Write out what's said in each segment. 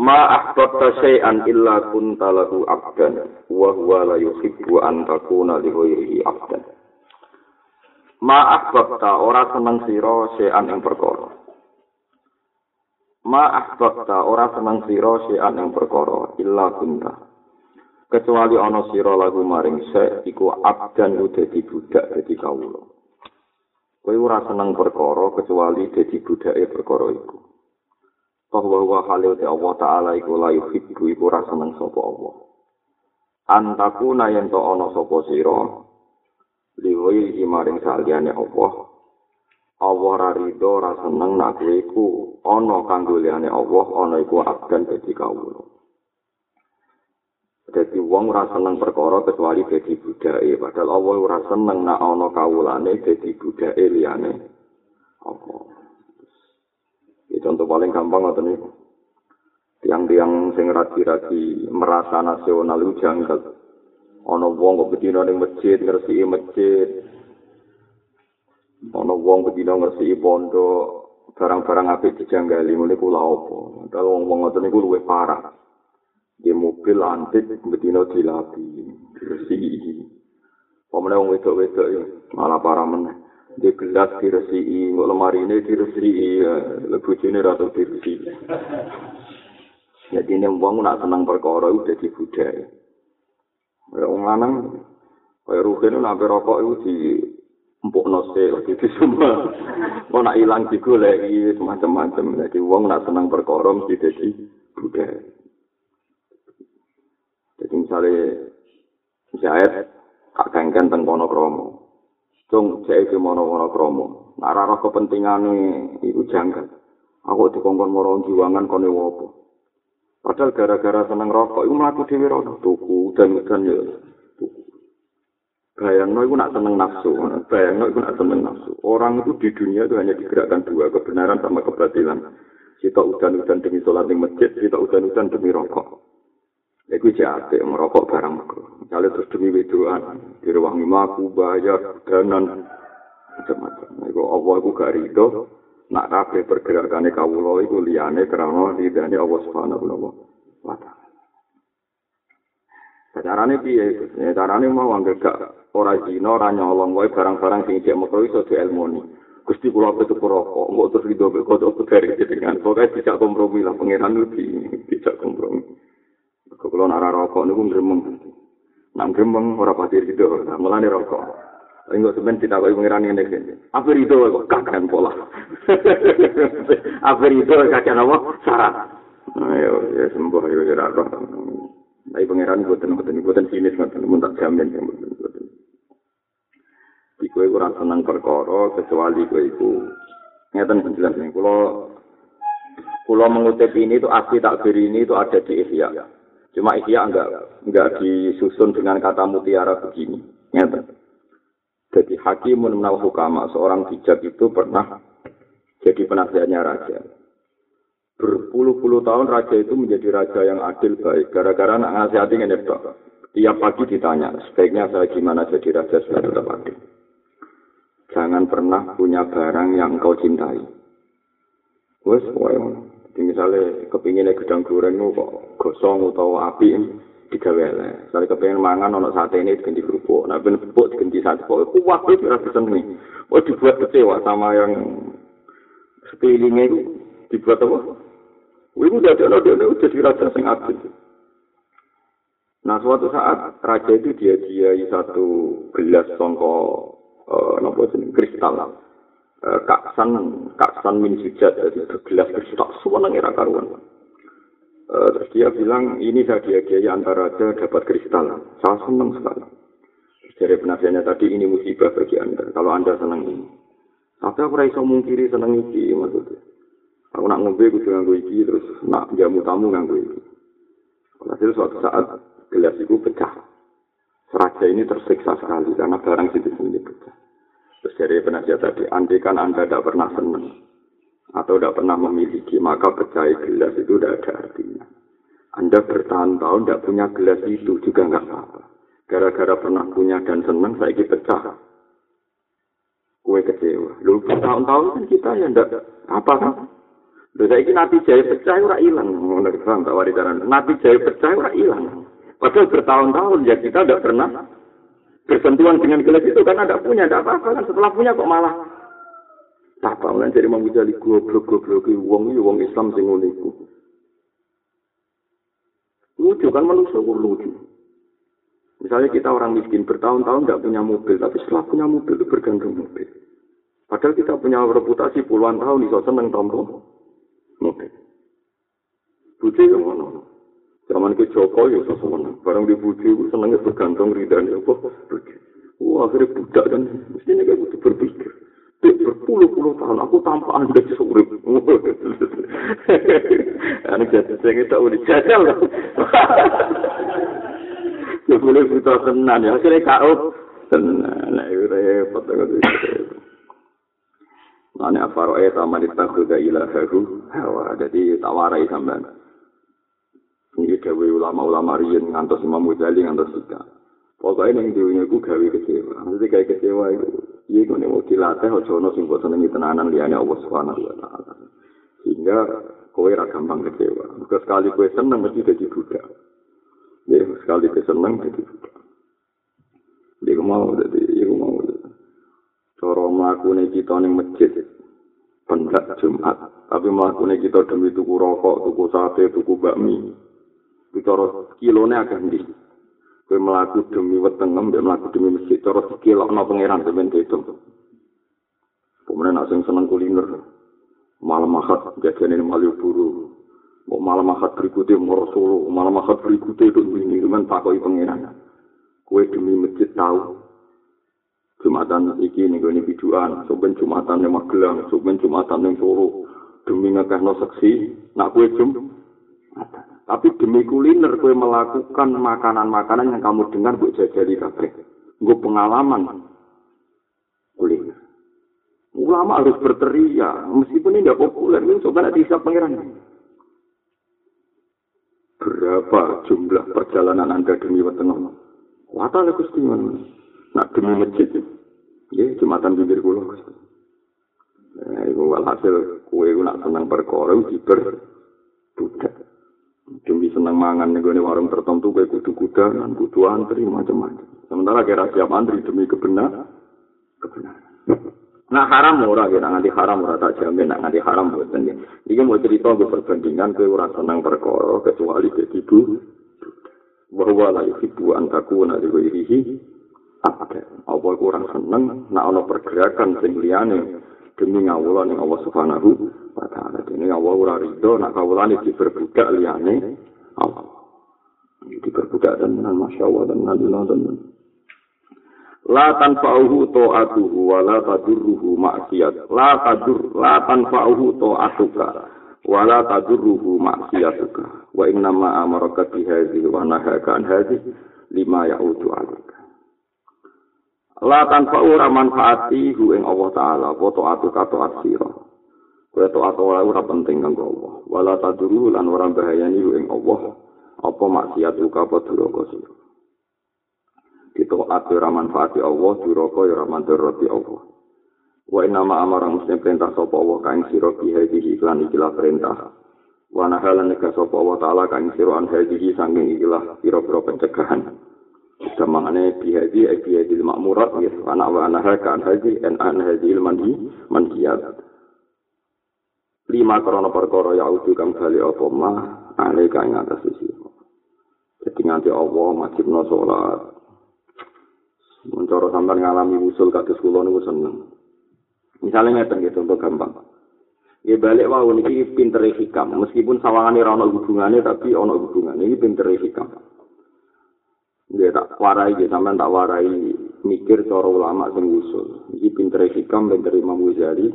Ma ahbabta syai'an illa kunta lahu abdan wa huwa la yuhibbu an takuna li ghairihi abdan. Ma ahbabta ora seneng sira syai'an ing perkara. Ma ahbabta ora seneng sira syai'an ing perkara illa kunta. Kecuali ana sira lagu maring se iku abdan dadi budak dadi kawula. Kowe ora seneng perkara kecuali dadi budake perkara iku. Bahwa wa halil te Allah taala iku la yuhibbu iku ora seneng sapa Allah. Antaku nayen to ana sapa sira liwai iki maring saliyane Allah Allah ra rido ra seneng nak iku ana kanggo liyane Allah ana iku abdan dadi kawula. Dadi wong ora seneng perkara kecuali dadi budake padahal Allah ora seneng nak ana kawulane dadi budake liyane Allah contoh paling gampang atau nih tiang-tiang sing ragi-ragi merasa nasional itu janggal. Ono wong kok bedino ning masjid ngersi masjid. Ono wong bedino ngersi pondok barang-barang apik dijanggali mulai kula opo kalau wong wong ngoten niku luwih parah. Di mobil antik bedino dilapi iki Pemene wong wedok-wedok malah parah meneh. Di gelas diresi, nggak lemari ini diresi, lebih jenis atau diresi. Jadi ini uang nak senang perkara itu jadi budaya. Ya uang lanang, kayak rugen itu nabi rokok itu di empuk nose, itu semua. Mau nak hilang digoleki semacam-macam. Jadi uang nak senang perkara mesti jadi budaya. Jadi misalnya, misalnya, kak kengken teng kono kromo. Cung cek mono-mono kromo. Nek ora kepentingane iku janggal. Aku dikongkon moro jiwangan kone wopo. Padahal gara-gara seneng rokok iku mlaku dhewe ora tuku dan dan ya. Bayangno iku nak seneng nafsu, bayangno iku nak seneng nafsu. Orang itu di dunia itu hanya digerakkan dua, kebenaran sama kebatilan. Kita udan-udan demi sholat di masjid, kita udan-udan demi rokok. Iku jate merokok barang makro. Misalnya terus demi wedoan, direwangi maku, bayar, danan, macam-macam. Iku Allah iku gak rido, nak kabeh pergerakane kawula iku liyane krana ridane Allah Subhanahu wa taala. Carane piye? Ya carane mau anggere gak ora zina, ora nyolong wae barang-barang sing cek makro iso dielmoni. Gusti kula petu rokok, mbok terus rido kok kok dari dengan pokoke tidak kompromi lah pangeran iki tidak kompromi. Kalau nara rokok niku gremeng. Nang gremeng ora pati rido, mulane rokok. Enggak semen kita kok pengiran ini kan. Apa rido kok kakek pola. Apa rido kakek apa? Syarat. Ayo ya sembuh ya ora roh. Tapi pengiran boten boten boten sinis ngoten mun tak jamin ya boten boten. Iku ora seneng perkara kecuali kowe iku ngeten penjelas ini. Kulo kulo mengutip ini itu asli takbir ini itu ada di Ihya. Cuma Ihya enggak enggak disusun dengan kata mutiara begini. Nyata. Jadi hakimun menal hukama, seorang bijak itu pernah jadi penasihatnya raja. Berpuluh-puluh tahun raja itu menjadi raja yang adil baik. Gara-gara anak ngasihati ini Tiap pagi ditanya, sebaiknya saya gimana jadi raja supaya tetap adil. Jangan pernah punya barang yang kau cintai. Wes, misalnya kepinginnya gedang goreng itu kok gosong atau api digawe elek. Misalnya kepingin mangan ono sate ini diganti kerupuk. Nah ben kerupuk diganti sate kok kuat itu rasa seneng. Oh dibuat kecewa sama yang sekelilingnya itu dibuat apa? Ibu jadi ono dia jadi raja sing adil. Nah suatu saat raja itu dia dia satu gelas songko uh, nopo kristal Eh, kaksan kaksan min sujat jadi bergelas berstok suweneng era karuan. Uh, terus dia bilang ini saya dia antara aja dapat kristal. Saya senang sekali. Dari penasihatnya tadi ini musibah bagi anda kalau anda senang ini. Tapi aku rasa mungkiri senang iki maksudnya. Aku nak ngombe aku dengan iki terus nak jamu tamu nganggo iki. Hasil suatu saat gelas itu pecah. Raja ini tersiksa sekali karena barang situ sendiri pecah. Terus dari penasihat tadi, andai kan Anda tidak pernah senang atau tidak pernah memiliki, maka pecah gelas itu tidak ada artinya. Anda bertahun-tahun tidak punya gelas itu juga nggak apa-apa. Gara-gara pernah punya dan senang, saya ini pecah. Kue kecewa. Lalu bertahun-tahun kan kita ya tidak apa kan? Lalu saya ini nanti jaya pecah, ora hilang. Menurut jaya pecah, ora hilang. Padahal bertahun-tahun ya kita tidak pernah bersentuhan dengan gelas itu kan ada punya, tidak apa-apa kan. Setelah punya kok malah tak apa jadi mau jadi goblok goblok ini wong Islam sing ngono. Lucu kan manusia lucu. Misalnya kita orang miskin bertahun-tahun tidak punya mobil, tapi setelah punya mobil itu bergantung mobil. Padahal kita punya reputasi puluhan tahun, iso seneng tombol mobil. Bujuk yang mana? Zaman ke Joko ya sesuatu Barang dipuji itu senangnya bergantung ridhanya apa? Wah akhirnya budak kan. Mestinya kayak gitu berpikir. Dek berpuluh-puluh tahun aku tanpa anda surip. Anak jatuh saya tahu di jajal. Ya boleh kita senang ya. Akhirnya kau senang. Nah itu repot. Mana faroe taman itakhuda ilahahu hawa. Jadi tawarai sampai. Ini gawe ulama-ulama riyen ngantos Imam Ghazali ngantos Sika. Pokoknya yang dunia itu gawe kecewa. Maksudnya kayak kecewa itu. Iya gue mau dilatih, ojo no sing buat senengi tenanan liane Allah Subhanahu wa Ta'ala. Sehingga kowe ra gampang kecewa. Maka sekali kowe seneng mesti jadi budak. Ya, sekali kowe seneng jadi budak. Dia mau jadi, dia mau. Cara melakukan kita ning masjid, pendak Jumat. Tapi melakukan kita demi tuku rokok, tuku sate, tuku bakmi. Bicara kilone agak ndi? Kowe mlaku demi wetengem mbek mlaku demi masjid cara dikilokno pangeran sampeyan itu Kemudian nak sing seneng kuliner malam akad jajan ini Malioboro. Mau malam akad berikutnya mau Solo malam akad berikutnya itu ini cuman takoi pangeran. Kue demi masjid tahu Jumatan iki nih gue biduan, soben Jumatan yang Magelang, soben Jumatan yang Solo, demi ngekehno seksi, nak kue jum, Tapi demi kuliner kue melakukan makanan-makanan yang kamu dengar buat jajali kabeh. Gue pengalaman kuliner. Ulama harus berteriak, meskipun ini tidak populer, ini coba nanti bisa pangeran. Berapa jumlah perjalanan anda demi wetengan? Wata lah kusti Nak demi masjid, ya jumatan bibir kulo. Nah, itu walhasil kue nak senang perkara, jiber, budak. Demi senang mangan nih gue warung tertentu gue kudu kuda dan kudu antri macam-macam sementara kira siap antri demi kebenar kebenar. Nah haram ora kira nanti haram ora tak jamin nak nanti haram buat ini ini mau cerita gue perbandingan gue ora senang perkara kecuali ke ibu. Bahwa lah ibu antaku nanti gue irihi apa apa kurang seneng nak ono pergerakan sing liyane demi ngawula ning Allah Subhanahu wa taala. Dene Allah ora rido nak kawulane diperbudak liyane Allah. Diperbudak dan masya Allah dan Allah dan La tanfa'uhu ta'atuhu wa la tadurruhu maksiat. La tadur la tanfa'uhu ta'atuka wa la tadurruhu maksiatuka. Wa inna ma amaraka bi hadhihi wa nahaka an hadhihi lima ya'udu 'alaika. La tanpa ora manfaati hu ing Allah taala apa taatu kato asira. Kowe taat ora ora penting kanggo Allah. Wala taduru lan ora bahayani hu ing Allah apa maksiat uga apa duraka sira. Ati ora manfaati Allah duraka ya ora manfaati Allah. Wa inna ma amara muslim perintah sapa Allah kaing sira bi hadhihi iklan ikilah perintah. Wa nahalan nek sapa Allah taala kaing sira an hadhihi sanging ikilah pira-pira pencegahan. Gamangane bihadi bihadi makmurat ya anak wa anaha kan haji en an haji mandi mandiyat. Lima korona perkara ya udu kang bali apa mah ale kang atas sisi. Jadi nganti Allah wajib no sholat. Mencoro sampai ngalami usul kados kula niku seneng. Misalnya ngeten gitu untuk gampang. Ya balik wau niki pinter hikam, meskipun sawangane ora ana hubungane tapi ana hubungane. Ini pinter hikam. Dia tak warai, dia sampai tak warai mikir cara ulama sing usul. Iki pinter hikam, pinter Imam Ghazali.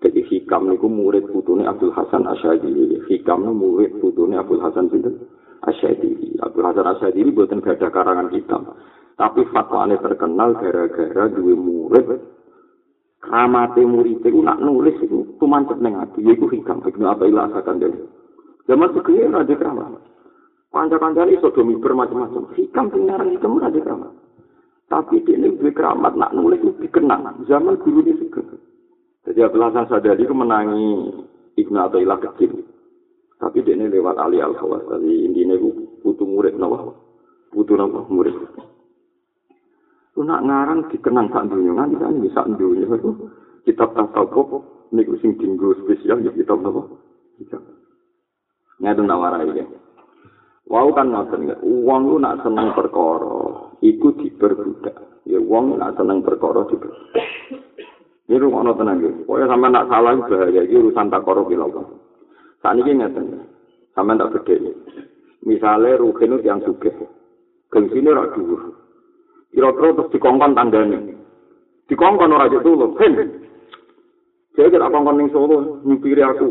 Jadi hikam niku murid putune Abdul Hasan Asyadi. Hikam niku murid putune Abdul Hasan Sinten Asyadiri. Abu Hasan Asyadiri buatan gada karangan kita. Tapi fatwane terkenal gara-gara dua murid. Kramate murid itu nak nulis itu tumancep neng hati. Ya itu hikam. Ibnu apa ilah asakan dari. Zaman segini raja keramat. Panca-panca ini sodomi bermacam-macam. Hikam pengarang hikam raja keramat. Tapi ini dua keramat nak nulis itu dikenang. Zaman guru ini segera. Jadi Abu Hasan Sadari itu menangi Ibnu Atailah kecil. Tapi ini lewat Ali al khawas Jadi intinya itu butuh murid nawa. Butuh nawa murid. Lu nak ngarang dikenang sak dunia nganti kan bisa dunia itu kitab tasawuf niku sing tinggu spesial ya kitab. Kitab. Ngadu nawarai ya. Wau kan ngoten ya, uang lu nak seneng perkara, iku diperbudak. Ya uang nak seneng perkara diperbudak. Ini rumah tenang ya. Pokoknya sampai nak salah bahaya, ini urusan tak ya Saat ini ngeten, sama tak gede. Misalnya Ruhin itu yang suge, sini rak dhuwur. Kira-kira terus dikongkon tandane. Dikongkon ora aja dulu, hen. Jadi kita kongkon ning Solo, nyupiri aku.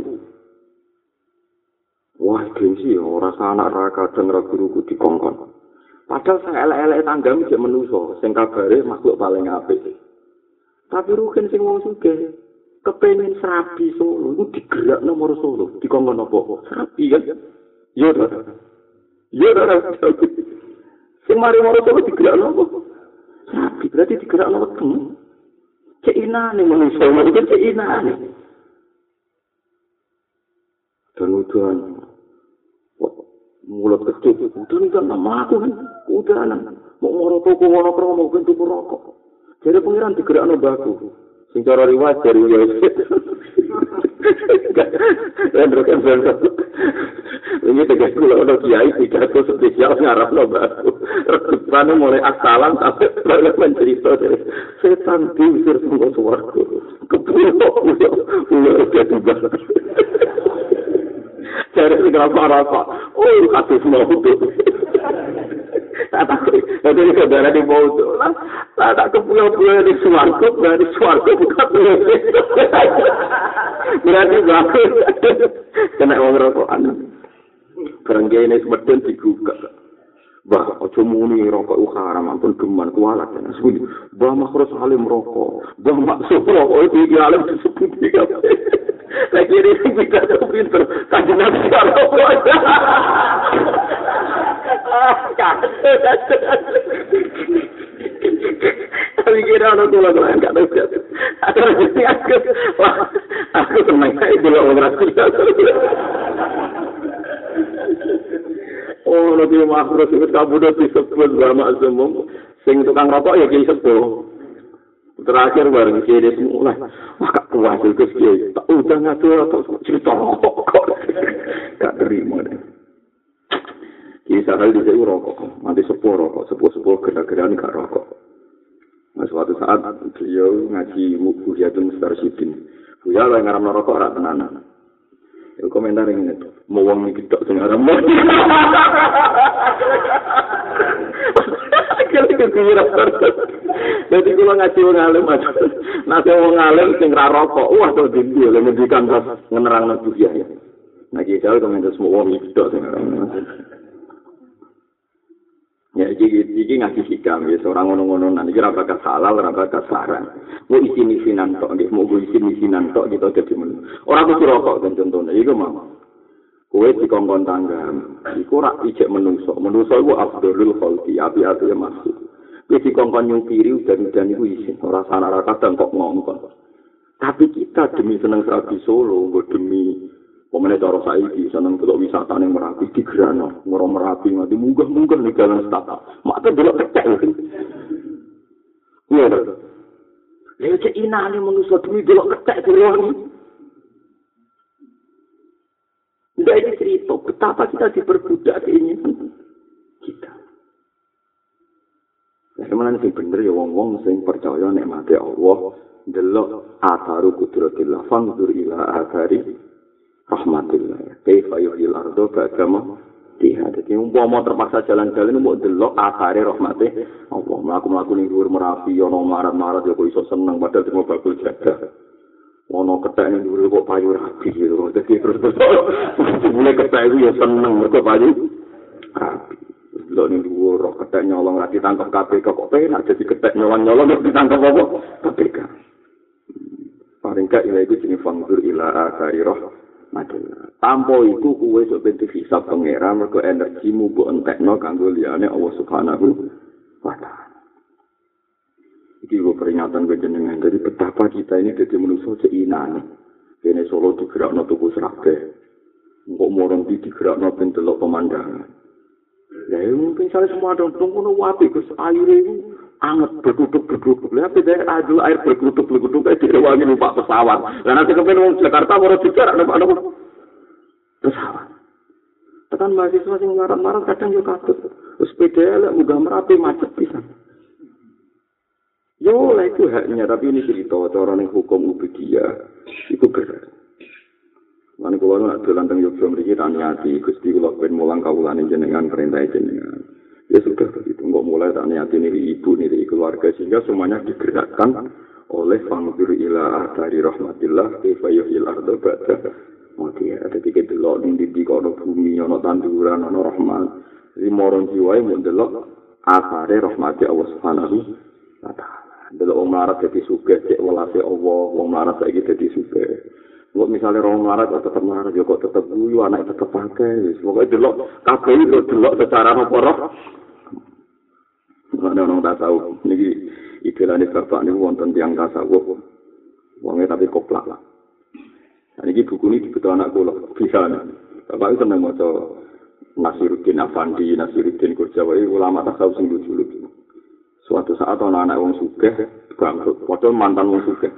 Wah, gengsi ora anak raka dan guruku dikongkon. Padahal saya elek-elek tangga jek menuso, sing kabare makhluk paling apik. Tapi Ruhin sing wong sugih, kepengen serabi solo itu digerak nomor solo di kongkong nopo serabi kan iya dah iya dah sing mari nomor solo digerak nopo serabi berarti digerak nopo teng keinane manusia itu keinane dan udan mulut kecil udan kan nama aku kan udanan mau ngoro toko ngono kromo bentuk rokok jadi pengiran digerak nopo aku sing cara riwayat dari Yosef. Dan rekan bangsa. Ini tegas kula ono kiai pidato spesial ngarap lo baru. Rekutane mulai asalan sampai banyak mencerita dari setan diusir semua suaraku. Kepulo pulo pulo Cari segala apa? Oh, kasus mau tuh. tak. Nanti ini saudara di itu lah. Tak tak ke pulau-pulau di suarga, berarti suarga bukan berarti bagus. Kena orang rokokan. Berangga ini semedun dibuka. Bah, ojo muni rokok u haram, ampun geman kualat. Bah, makro salim rokok. Bah, maksud rokok itu di alam disebut juga. Lagi ini kita tuh pinter. Kajian nabi rokok. Tapi kira orang tua lagi nggak tahu sih. Aku aku wah aku senang saya dulu orang aku. Oh, nanti makhluk itu kamu udah disebut sama semua. Sing tukang rokok ya kini sepuh. Terakhir bareng kiri semua. Wah, kuat itu sih. Tak udah ngatur atau cerita rokok. Gak terima deh. Kisah hal di sini rokok, nanti sepuh rokok, sepuh-sepuh gerak-gerak gak rokok. Nah, suatu saat beliau ngaji Buya itu Mustar Sidin. Buya lah yang ngaram rokok rak tenanan. Itu komentar yang ini, mau wong ini sing ngaram mau. Jadi kalau ngaji wong alim aja, nanti wong alim sing ra rokok, wah tuh dindi, oleh ngendikan pas ngenerang Buya ya. Nah, kisah komentar semua wong ini gedok sing Ya, iki iki ngaji hikam ya seorang ngono-ngono nanti kira bakal halal, ora bakal saran. Mau isi misinan tok nggih, mau isi misinan tok gitu dadi men. Ora kudu rokok kan contone iku mau. Kowe dikongkon tangga, iku ora ijek menungso. Menungso iku afdhalul khalqi, api-api ya maksud. Kowe dikongkon nyupiri udan-udan iku isin, ora sana ora kadang kok ngongkon. Tapi kita demi seneng serabi solo, demi Pemene cara saiki seneng delok wisata ning Merapi di Grano, ngoro Merapi nganti munggah-munggah ning dalan stata. Mate delok kecek. Iya. Lha cek inane manusa demi delok kecek dironi. Tidak ini cerita betapa kita diperbudak ini kita. Ya sebenarnya sih bener ya wong-wong sing percaya nek mati Allah delok atharu kudratillah fangdur ila athari rahmatillah. Kaifa yuhyil ardo ba'dama tiha. Jadi umpama terpaksa jalan-jalan mau delok akare rahmate Allah. Mlaku-mlaku ning dhuwur Merapi ana marat-marat ya kok iso seneng padahal cuma bakul jaga. Ono ketek ning dhuwur kok payu rapi gitu. Dadi terus terus mulai ketek itu ya seneng mergo payu rapi. Lo ning dhuwur roh ketek nyolong ra ditangkep KPK kok penak jadi ketek nyolong-nyolong kok ditangkep apa? KPK. Paling gak ila itu jenis fangdur ila akari roh. Tanpa iku kuwe sok bentuk hisab pengera mergo energimu bu entekno kanggo liyane Allah Subhanahu wa taala. Iki gue peringatan gue jenengan. Jadi betapa kita ini jadi manusia seinan. Ini solo digerak no tuku serabe. Kok morong di digerak no pentelok pemandangan. Ya mungkin saya semua ada tunggu no wapi. Gus air itu anget berkutuk berkutuk. Lihat dari air air berkutuk berkutuk. Kayak direwangi numpak pesawat. Dan nanti kemudian orang Jakarta mau digerak numpak numpak pesawat. Tekan mahasiswa sing marah-marah kadang juga katut. Sepeda lah, mudah merapi macet bisa. Yo lah itu haknya, tapi ini cerita cara ning hukum ubudiyah itu berat. Mana kalau nak jalan tentang Yogyakarta memiliki taniati, gusti kalau pengen mulang kaulan jenengan perintah jenengan. Ya sudah begitu, nggak mulai taniati nih ibu nih keluarga sehingga semuanya digerakkan oleh fangdur ila dari rahmatillah kifayuhil ardo baca mati ya ada tiga delok ning di kono bumi ono tanduran ono rahmat limoron jiwa yang mendelok asare rahmati Allah subhanahu wa ta'ala delok wong melarat dadi sugih cek welase Allah wong melarat saiki dadi sugih Kok misalnya orang melarat kok tetap melarat, ya kok tetap guyu, anak tetap pakai. Pokoknya delok, kabeh itu delok secara apa roh. Ada orang tak tahu. Ini istilahnya bapak ini wonten tiang tasawuf. Wongnya tapi koplak lah. Nah, ini buku ini dibutuh anak kula. Bisa nih. Bapak itu maca Nasiruddin Afandi, Nasiruddin Kurjawa, ulama tasawuf sing lucu-lucu. Suatu saat ana anak wong sugih bangkrut, padahal mantan wong sugih.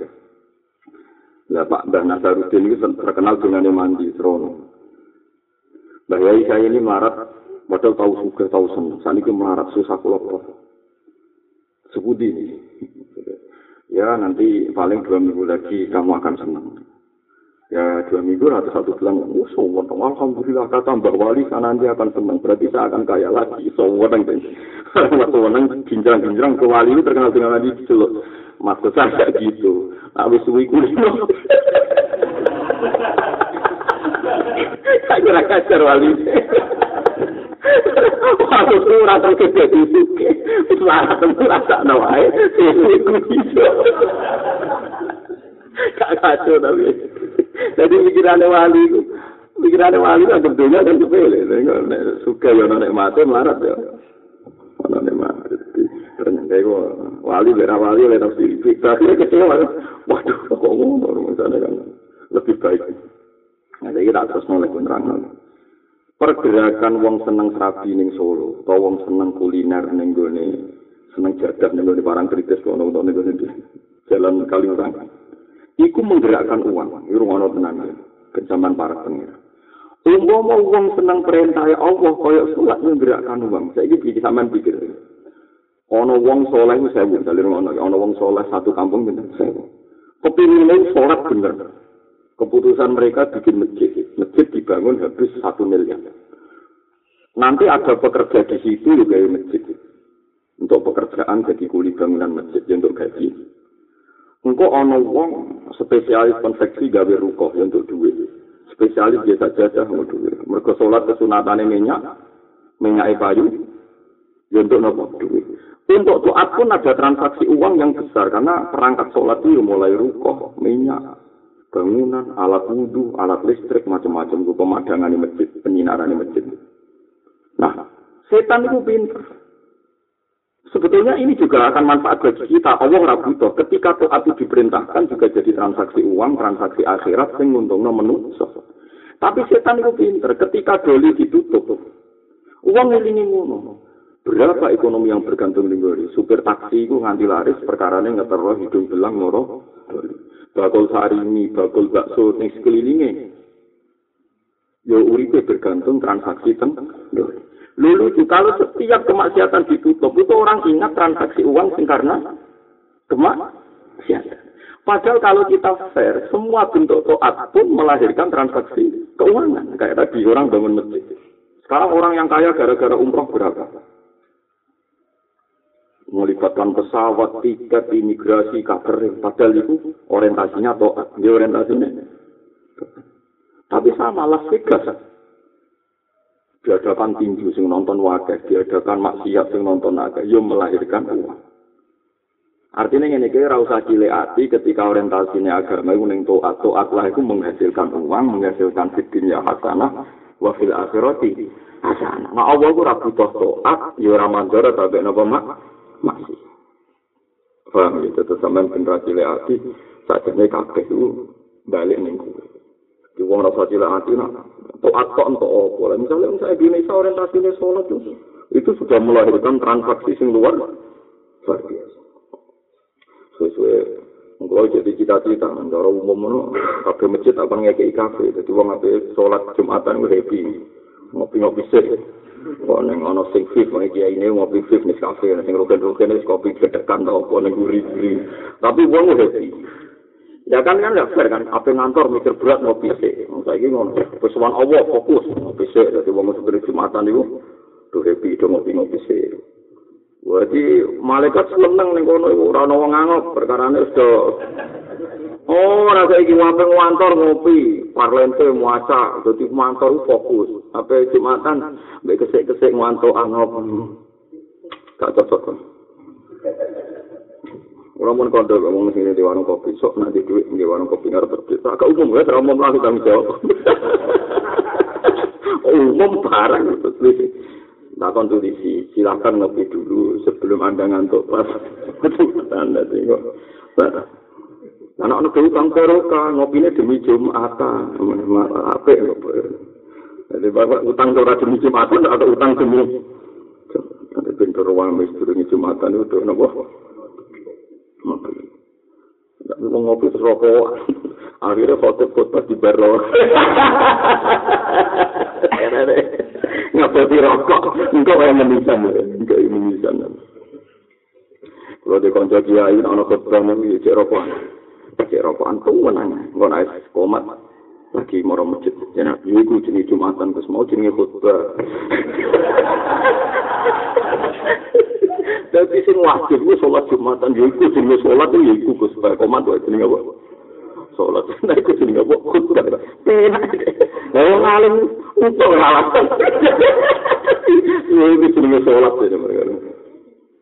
Lah Pak Mbah Nasaruddin itu terkenal dengan mandi serono. Mbah Yai saya ini melarat, padahal tahu sugih, tahu seneng. Saat ini melarat susah kula Sebudi ini. Ya nanti paling dua minggu lagi kamu akan senang. Ya dua minggu atau satu bulan, oh sowan, alhamdulillah kata Mbak Wali sana nanti akan senang. Berarti saya akan kaya lagi, sowan. Waktu menang ginjang-ginjang ke wali ini terkenal dengan tadi gitu loh. Maksud saya gitu. Habis suwi kuliah. Saya kira kacar wali. Waktu itu rasa gede di suke. Suara temu rasa nawai. Kuliah. Kak kacau tapi. Jadi pikirannya wali itu. Pikirannya wali itu agak dunia dan sepele. Suka ya nek mati melarat ya. Ono ne mah. Ternyata itu wali bera wali oleh tafsir. Terakhir kecewa. Waduh, kok ngono misalnya kan. Lebih baik. Nah, jadi kita terus mulai penerang. Pergerakan wong seneng serabi ning Solo, atau wong seneng kuliner ning gone, seneng jadah ning gone barang kritis kono ning gone jalan Kaliurang. Iku menggerakkan uang, iku ono tenan. Kejaman para pengira. Umpama wong seneng perintah Allah kaya salat nggerakkan wong. Saiki iki sampean pikir. Ana wong saleh iku sewu, dalem ana ana wong saleh satu kampung pinten sewu. Kepingine salat bener. Keputusan mereka bikin masjid. Masjid dibangun habis satu miliar. Nanti ada pekerja di situ juga masjid. Untuk pekerjaan jadi kuli bangunan masjid untuk gaji. Engkau ana wong spesialis konveksi gawe rukoh untuk duit. spesialis biasa saja mau duit. Mereka sholat kesunatan minyak, minyak kayu, ya untuk nopo duit. Untuk tuat pun ada transaksi uang yang besar karena perangkat sholat itu mulai rukoh, minyak, bangunan, alat wudhu, alat listrik, macam-macam pemadangan di masjid, penyinaran di masjid. Nah, setan itu pinter. Sebetulnya ini juga akan manfaat bagi kita. Allah ragu toh. Ketika taat diperintahkan juga jadi transaksi uang, transaksi akhirat, sing nguntungno menungso. Tapi setan itu pinter. Ketika doli ditutup, uang ini ngono. Berapa ekonomi yang bergantung di doli? Supir taksi itu nganti laris perkara ini ngeterro hidung belang ngoro doli. Bakul sarimi, bakul bakso, ning sekelilingnya. Ya uripe bergantung transaksi ten doli. Lalu itu kalau setiap kemaksiatan ditutup itu orang ingat transaksi uang sing karena kemaksiatan. Padahal kalau kita fair, semua bentuk toat pun melahirkan transaksi keuangan. Kayak tadi orang bangun masjid. Sekarang orang yang kaya gara-gara umroh berapa? Melibatkan pesawat, tiket, imigrasi, kabar. Padahal itu orientasinya toat. Dia orientasinya. Tapi sama Las Vegas. Diadakan tinju sing nonton wakil, diadakan maksiat sing nonton akeh, yo melahirkan uang. Artinya ini kira usah cilik hati ketika orientasinya agama itu neng toat toat lah itu menghasilkan uang, menghasilkan fitnya hasanah, wafil akhirati hasanah. Nah Allah itu rabu toh toat, ya ramadhan tapi napa mak masih. Paham gitu, terus sampai generasi cilik hati, saat ini kakek itu balik neng kue. Di uang rasa cilik hati, nah toat kok untuk apa? Misalnya misalnya di Indonesia orientasinya sholat itu, itu sudah melahirkan transaksi sing luar luar biasa. sesuai kalau jadi cita-cita cara umum no kafe masjid apa ngekei kafe jadi uang apa sholat jumatan gue happy. Ngopi ngopi sih kok neng ono sing fit mau kiai ini ngopi fit nih kafe neng rugen rugen nih kopi kedekan tau apa neng gurih gurih tapi uang gue happy ya kan kan gak fair kan. Apa ngantor mikir berat ngopi sih saya ini ngono. Pesuan allah fokus. Ngopi sih jadi uang sebenarnya jumatan itu tuh happy itu ngopi ngopi sih Jadi malaikat seneng ning kono iku ora ana wong angop perkarane wis Oh, ora saiki wae ngantor ngopi, parlente muaca, dadi mantor fokus. Apa Jumatan? Mbek kesek-kesek ngantor angop. Gak cocok. Ora mun kondo ngomong sing di warung kopi, sok nanti duit di warung kopi ngarep terus. Agak umum ya, umum lah tanggung jawab. umum barang terus. takon tulisi silakan ngopi dulu sebelum anda ngantuk pas anda tengok nah anak anak utang peroka ngopinya demi jumatan apa jadi bapak utang tora demi jumatan atau utang demi ada pintu ruang misteri jumatan itu nopo mau ngopi terus rokok, akhirnya foto foto di baro. ngaboti rokok. Engko kaya menisan engko menisan kalau di konco kiai ana khotbah mau cek rokokan. Cek rokokan tuh menang engko naik komat. Lagi mau masjid. Ya nak iku jenis jumatan terus mau jenis khotbah Tapi sing wajib ku salat Jumatan ya iku jenenge salat ya iku Gus Pak Komat wae jenenge apa? Salat. Nah iku jenenge apa? Penak. Lah ngalim untuk alasan. Ini jenenge salat ya mereka.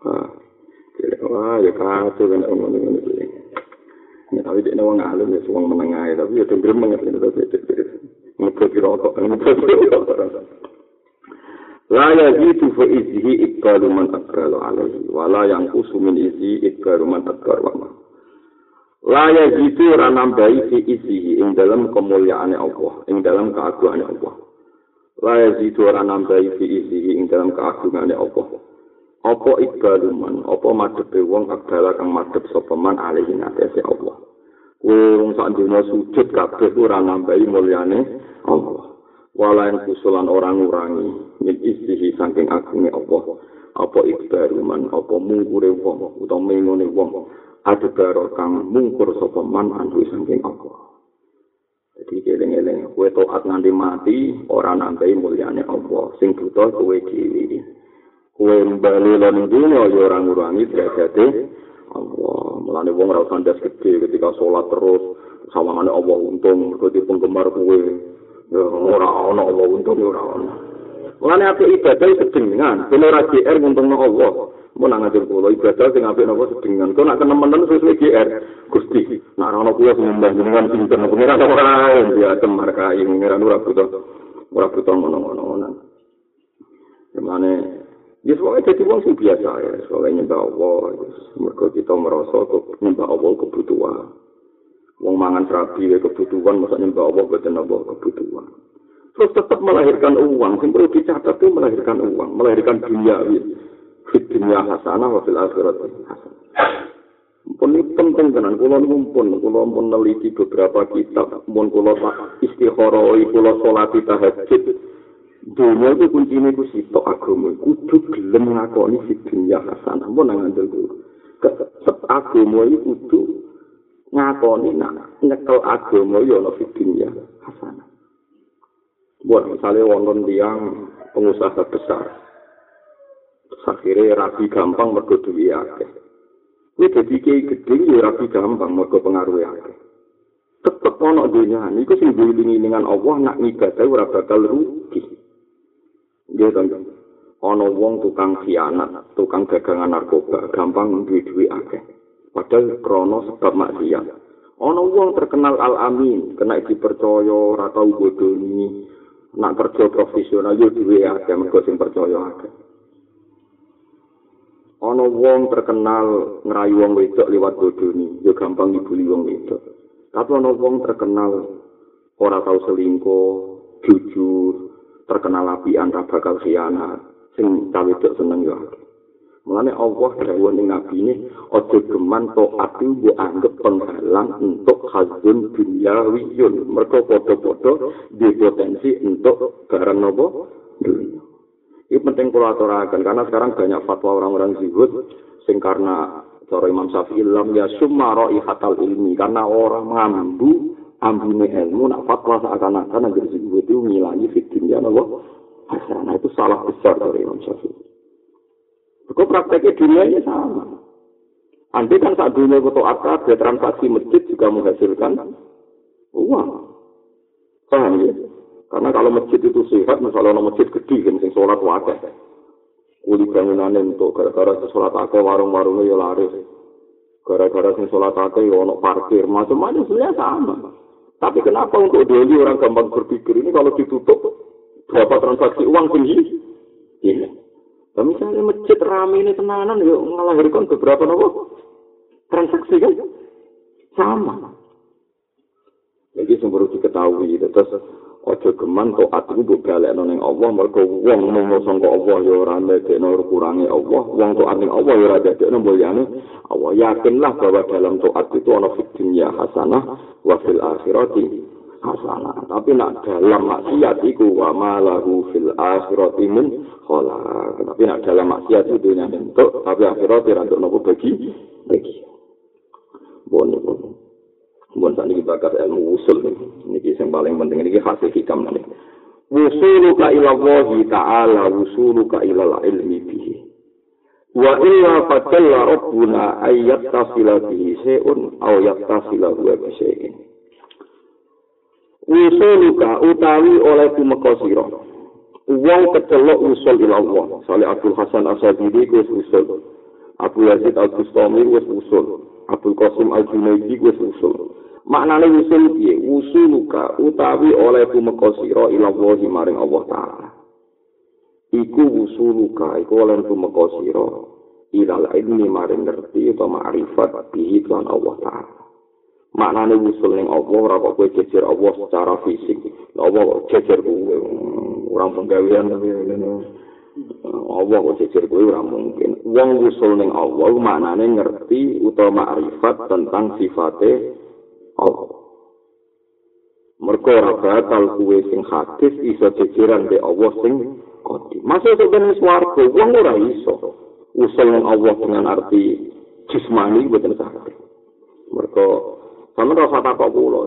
Ah. Wah, ya kacau kan ngomong ngene Ya, tapi dia nawang alim ya, suang menengah tapi ya banget ini, tapi ngebut di rokok, di rokok. La ya gitu fa izhi ikbalu man akralu alaihi, wala yang usumin izhi ikbalu man akralu alaihi. La ya gitu nambahi fi izhi ing dalam kemuliaan Allah, ing dalam keagungan Allah. La ya gitu nambahi fi izhi ing dalam keagungan Allah. Apa ikbalu man, apa madhepe wong akbala kang madhep sapa man alaihi ngatese Allah. Wong sak dina sujud kabeh ora nambahi mulyane Allah. Wala yang kusulan orang ngurangi min istihi saking agunge Allah. Apa ikbaru man, apa mungkure wong, utawa mengone wong. Ada baro kang mungkur sapa man andu saking Allah. Jadi geleng-geleng, kue toat nanti mati, orang nambahi mulyane Allah. Sing butuh kue diri. kue mbali lan dunia ya ora ngurangi derajate Allah melane wong ora usah gede ketika salat terus sawangane Allah untung mergo penggemar kue ora ana Allah untung ora ana melane ati ibadah sedengan. Ben ora GR untungno Allah. Mau nang ngajar kula ibadah sing apik napa sedengan. Kok nak kenemen sesuai GR Gusti nak ana kula sing mbah jenengan pinten pengira ora? Ya temar kae pengira ora butuh ora butuh ngono-ngono Gimana Ya soalnya jadi sing biasa ya, soalnya nyembah Allah, mereka kita merasa nyembah Allah kebutuhan. Wong mangan serabi ya kebutuhan, masa nyembah Allah buatan Allah kebutuhan. Terus tetap melahirkan uang, yang perlu dicatat itu melahirkan uang, melahirkan dunia. Fit dunia hasanah, wa fil hasanah. Pun ini penting tenan, kalau ngumpun, kalau pun meneliti beberapa kitab, pun kalau istikharoi, kalau sholat tahajud, Dunia itu kuncinya itu situ agama. Kudu gelem ngakoni si dunia hasanah. Mau nang ngandel dulu. Set agama itu ngakoni nak nyekel agama ya ono si dunia hasanah. Buat misalnya wonton tiang pengusaha besar. Akhirnya rapi gampang mergo duwi akeh. Kuwi dadi kiai gedhe ya rapi gampang mergo pengaruh akeh. Tetep ono dunia niku sing diilingi dengan Allah nak ngibadah ora bakal rugi. Nggih to. Ana wong tukang khianat, tukang dagangan narkoba, gampang duwe-duwe akeh. Padahal krono sebab maksiat. Ana wong terkenal al-amin, kena dipercaya ora tau bodoni, nak kerja profesional yo duwe akeh mergo sing percaya akeh. Ana wong terkenal ngrayu wong wedok liwat bodoni, yo gampang dibuli wong wedok. Tapi ana wong terkenal ora tau selingkuh, jujur, terkenal apian ra bakal khianat. sing kawedok seneng yo. Mulane Allah dawuh ning nabi ini aja geman to ati mbok anggap penghalang untuk hazun dunyawiyun. Mergo padha-padha di potensi untuk barang nopo dunia. Ini penting kula aturaken karena sekarang banyak fatwa orang-orang zuhud sing karena cara Imam Syafi'i lam ya summa hatal ilmi karena orang mengambu ambune ilmu nak fatwa seakan-akan agar zuhud itu ngilangi fitnya nopo Nah itu salah besar dari Imam Syafi'i. Kok prakteknya dunia ini sama. Andai kan saat dunia akad, dia transaksi masjid juga menghasilkan uang. Paham ya? Karena kalau masjid itu sehat, misalnya ada masjid gede, kan sing sholat wakil. Kuli bangunan untuk gara-gara sholat akeh warung-warungnya ya laris. Gara-gara sing sholat akeh ya ono parkir, macam-macam sebenarnya sama. Tapi kenapa untuk doli orang gampang berpikir ini kalau ditutup berapa transaksi uang tinggi? Iya. Nah, misalnya masjid rame ini tenanan, ya ngelahirkan beberapa nopo transaksi kan? Sama. Jadi sumber diketahui, terus ojo geman to ati bu balik nang Allah. Mergo wong mung sangka Allah ya ora ndekno kurangi Allah. Wong to ati Allah ya ora ndekno mulyane Allah yakinlah bahwa dalam taat itu ana fitnya hasanah wa fil akhirati hasanah. Tapi nak dalam maksiat iku wa malahu fil akhirati min khalaq. Tapi nak dalam maksiat itu dunia bentuk, tapi akhirat ora untuk nopo bagi bagi. Bon bon. Bon tadi kita bakat ilmu usul nih. Ini yang paling penting ini hasil hikam nih. Wusuluka ila Allah ta'ala wusuluka ila ilmi bihi. Wa illa fatalla rabbuna ayyat tasila bihi se'un aw yattasila huwa bisyai'in. Usuluka utawi oleh tumeka sira wong kecelok usul ila Allah. Salih Abdul Hasan Asadili wis usul. Abu Yazid Al Bustami wis usul. Abdul Qasim Al Junaidi wis usul. Maknane usul piye? Usuluka utawi oleh tumeka sira ila Allah maring Allah taala. Iku usuluka iku oleh tumeka sira ila ilmi maring ngerti utawa ma'rifat bihi Allah taala maknane usul ning Allah ora kok kowe jejer Allah secara fisik. Allah kok jejer kowe ora penggawean Allah kok jejer kowe ora mungkin. Wong usul ning Allah maknane ngerti utawa makrifat tentang sifate Allah. Mergo ora bakal kowe sing hadis iso jejeran be Allah sing kodi. Masuk ke ben swarga wong ora iso. Usul ning Allah dengan arti jismani boten saged. Mergo Sama rasa takok kula.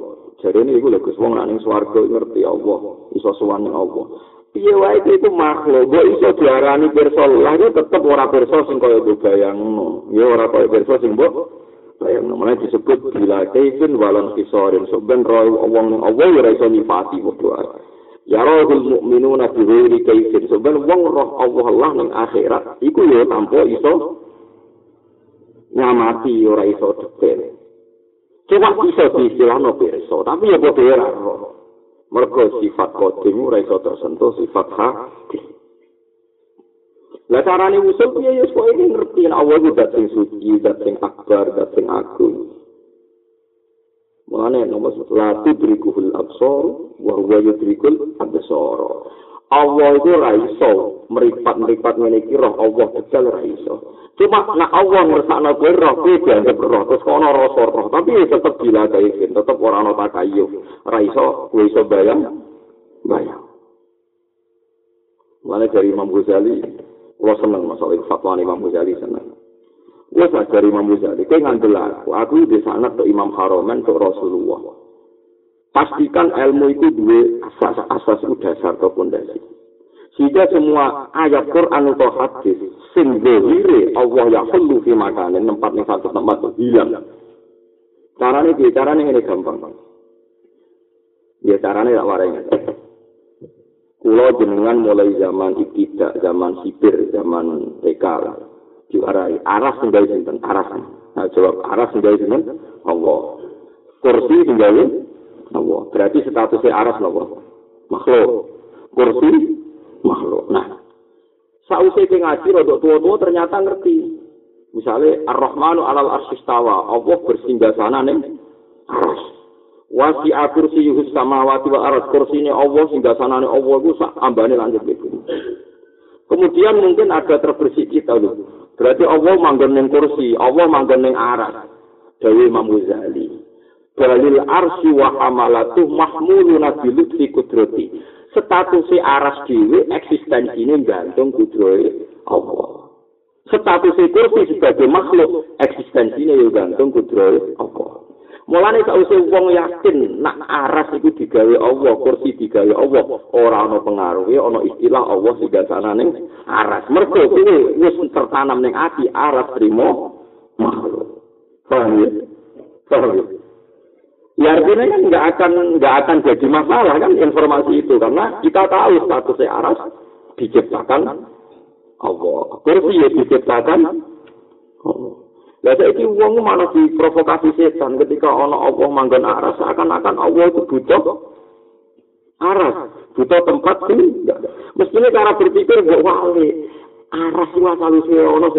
Jadi ini iku lho Gus wong nang swarga ngerti Allah, iso suwane Allah. Piye wae itu makhluk, kok iso diarani pirsa lah itu tetep ora pirsa sing kaya bayangno. Ya ora kaya pirsa sing mbok bayangno. Mulai disebut bila kaifin walon kisorin. Soben roh wong ning Allah ya iso padha ae. Ya rohul mukminuna bi ghairi kaifin. Soben wong roh Allah Allah ning akhirat iku ya tanpa iso nyamati ora iso detail. Cuma bisa diistilahno pirsa, tapi ya ora roh. Mergo sifat kodim iso tersentuh sifat hati. Lah carane usul piye ya kok ini ngerti Allah itu dat sing suci, dat sing akbar, dat sing agung. Mulane nomor satu lati berikuhul wa huwa yudrikul absor. Allah itu raiso meripat-meripat ngene iki roh Allah detail raiso. Cuma nak Allah ngersakno kowe roh kowe dianggap roh terus kono rasa roh, tapi tetep bila kae tetep ora ana takayuf. Raiso kowe iso bayang bayang. Mulane dari Imam Ghazali, kula seneng masalah fatwa Imam Ghazali seneng. Wes dari Imam Ghazali, kowe ngandel aku, aku di sana ke Imam Haromen ke Rasulullah. Pastikan ilmu itu dua asas-asas dasar atau fondasi. Sehingga semua ayat Quran atau hadis sing Allah ya khullu fi makanin tempat ning satu tempat itu hilang. Carane piye? Carane ngene gampang. Ya carane tak warai. Kulo jenengan mulai zaman ibtidak, zaman sipir, zaman lah. Diwarai, aras tinggal sinten, aras. Nah, jawab aras tinggal sinten, Allah. Kursi tinggal Allah. Berarti statusnya aras Allah. Makhluk. Kursi, makhluk. Nah, sausai ke ngaji, rodok tua-tua ternyata ngerti. Misalnya, Ar-Rahmanu alal arsistawa, Allah bersinggah sana nih, aras. wasi kursi yuhus samawati wa aras kursinya Allah sehingga sanane Allah itu ambane langit itu. Kemudian mungkin ada terbersih kita loh. Berarti Allah manggon kursi, Allah manggon ning aras. Dewi Imam Ghazali. Balil arsi wa hamalatu mahmuluna bilutfi kudrati. Statusnya aras dhewe eksistensinya gantung kudrohe Allah. Statusnya kursi sebagai makhluk eksistensinya ya gantung kudrohe Allah. Mulane sak wong yakin nak aras iku digawe Allah, kursi digawe Allah, ora ana pengaruhe, ana istilah Allah sing gasanane aras. Mergo kuwi wis tertanam ning ati aras trimo makhluk. Paham ya? Paham ya? Ya artinya kan nggak akan nggak akan jadi masalah kan informasi itu karena kita tahu statusnya aras diciptakan Allah. Kursi ya diciptakan Allah. Lah saiki wong mana diprovokasi setan ketika ana Allah manggon aras seakan-akan Allah itu butuh aras, butuh tempat sih. Mestinya cara berpikir gak wali. Aras itu asal usul ono?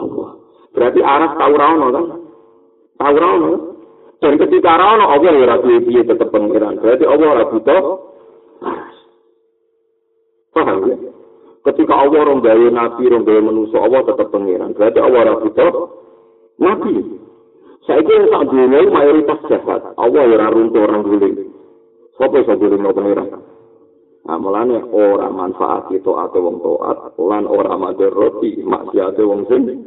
Allah. Berarti aras tau ora ono kan? Tau ora ono. Dan ketika ora ono Allah ora piye tetep pengiran. Berarti Allah ora butuh aras. Paham ya? Ketika Allah gawe nabi, gawe manusia, Allah tetap pengiran. Berarti Allah ora butuh nabi. Saya kira tak dunia mayoritas jahat. Allah ora runtuh orang guling. Siapa yang guling no pengiran? Nah, mulanya orang manfaat itu atau wong toat, lan orang mader roti, maksiat wong sing.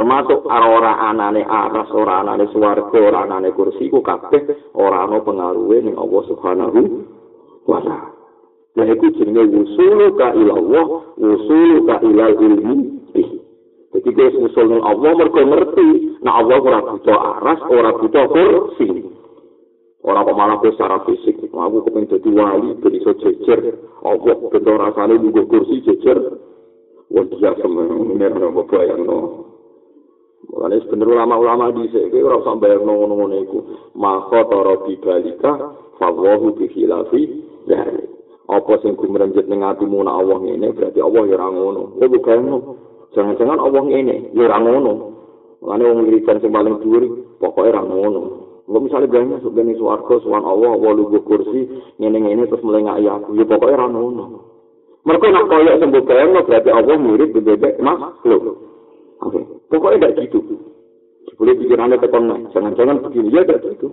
Termasuk orang anane aras, orang anane suwarga, orang anane kursi, ku kabeh orang no pengaruhnya ning Allah Subhanahu wa Ta'ala. Nah, itu jenenge wusulu ka ilallah, wusulu ka ilal ilmi. Jadi dia usul ning Allah mergo ngerti, nah Allah ora butuh aras, ora butuh kursi. Ora kok malah secara fisik, aku kepen dadi wali, ben iso jejer. Allah bener rasane nunggu kursi jejer. Wah, dia semenir nopo bayang no. Mulane sebener ulama-ulama di sini, ora usah bayang ngono-ngono iku. Maka taro bibalika, fawahu bihilafi, dari. apa sing gumrenjet ning atimu nek Allah ngene berarti Allah ya ora ngono. Ya bukan Jangan-jangan Allah ngene ya ora ngono. Mulane wong wiridan sing paling dhuwur pokoke ora ngono. Engko misale banyak masuk gene swarga suwan Allah Allah lu kursi ngene-ngene terus mulai ngak aku ya pokoke ora ngono. Mereka nak koyok sembuh bayang berarti Allah mirip bebek makhluk. Pokoknya tidak gitu. Boleh pikirannya tekan jangan-jangan begini ya tidak gitu.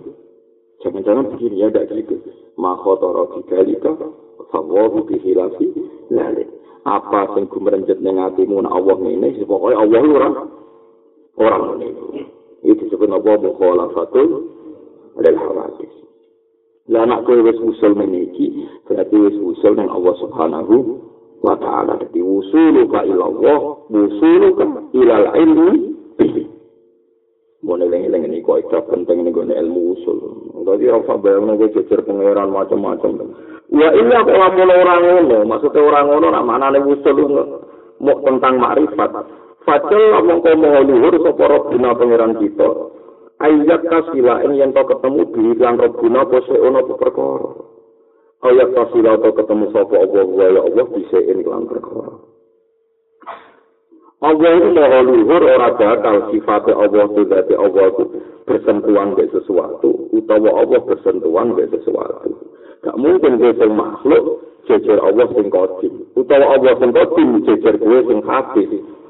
Jangan-jangan begini ya tidak gitu. Makhotoro bigalika fawahu bihilafi lalik. Apa sing gumrenjet ning atimu nek Allah ngene, pokoke Allah ora orang ngene. Itu disebut apa mukhalafatul lil hawadis. Lah anak kowe wis usul meniki, berarti wis usul ning Allah Subhanahu wa taala. Dadi usulu ka ilallah, usulu ka ilal ilmi bihi. Mone lengi-lengi ini kok penting nih gue ilmu usul. Jadi rasa bayang nih gue jejer pangeran macam-macam. Ya iya kok lamun orang ngono, maksudnya orang ngono nak mana nih usul mau tentang makrifat. Fajal lamun kau mau luhur sapa robbina pangeran kita. Ayat kasila ini yang kau ketemu di robbina pose ono perkara. Ayat kasila kau ketemu sapa Allah ya Allah bisa ini lan perkara. Allah itu mau luhur ora bakal sifatnya Allah itu dari Allah itu bersentuhan ke sesuatu utawa Allah bersentuhan ke sesuatu. Gak mungkin sing makhluk jejer Allah sing kodim utawa Allah sing kodim jejer gue sing hati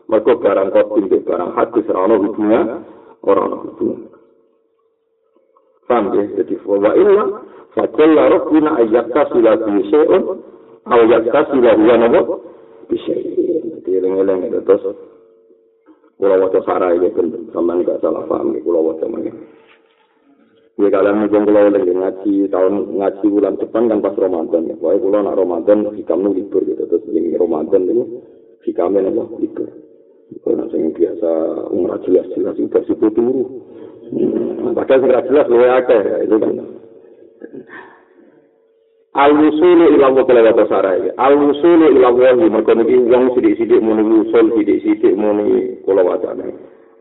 mereka barang kodim ke barang hati serana hubungan orang hubungan. Paham ya? Jadi wa illa fajalla rabbina ayyakka sila bisyai'un au yakka sila huwa nabu bisyai'in eling-eling itu terus kula waca sarah iki ben sampean gak salah paham kula waca mangke Ya kalian mungkin kalau lagi ngaji tahun ngaji bulan depan kan pas Ramadan ya. Pokoknya kalau nak Ramadan hikam libur gitu. Terus ini Ramadan ini hikamnya apa libur. Kalau yang biasa umrah jelas-jelas itu versi turu. Padahal jelas-jelas lu ya itu kan. Al-wusulu ila wa kala wa sarai. Al-wusulu ila wa mergo niki wong sithik-sithik muni wusul sithik-sithik muni kula wacana.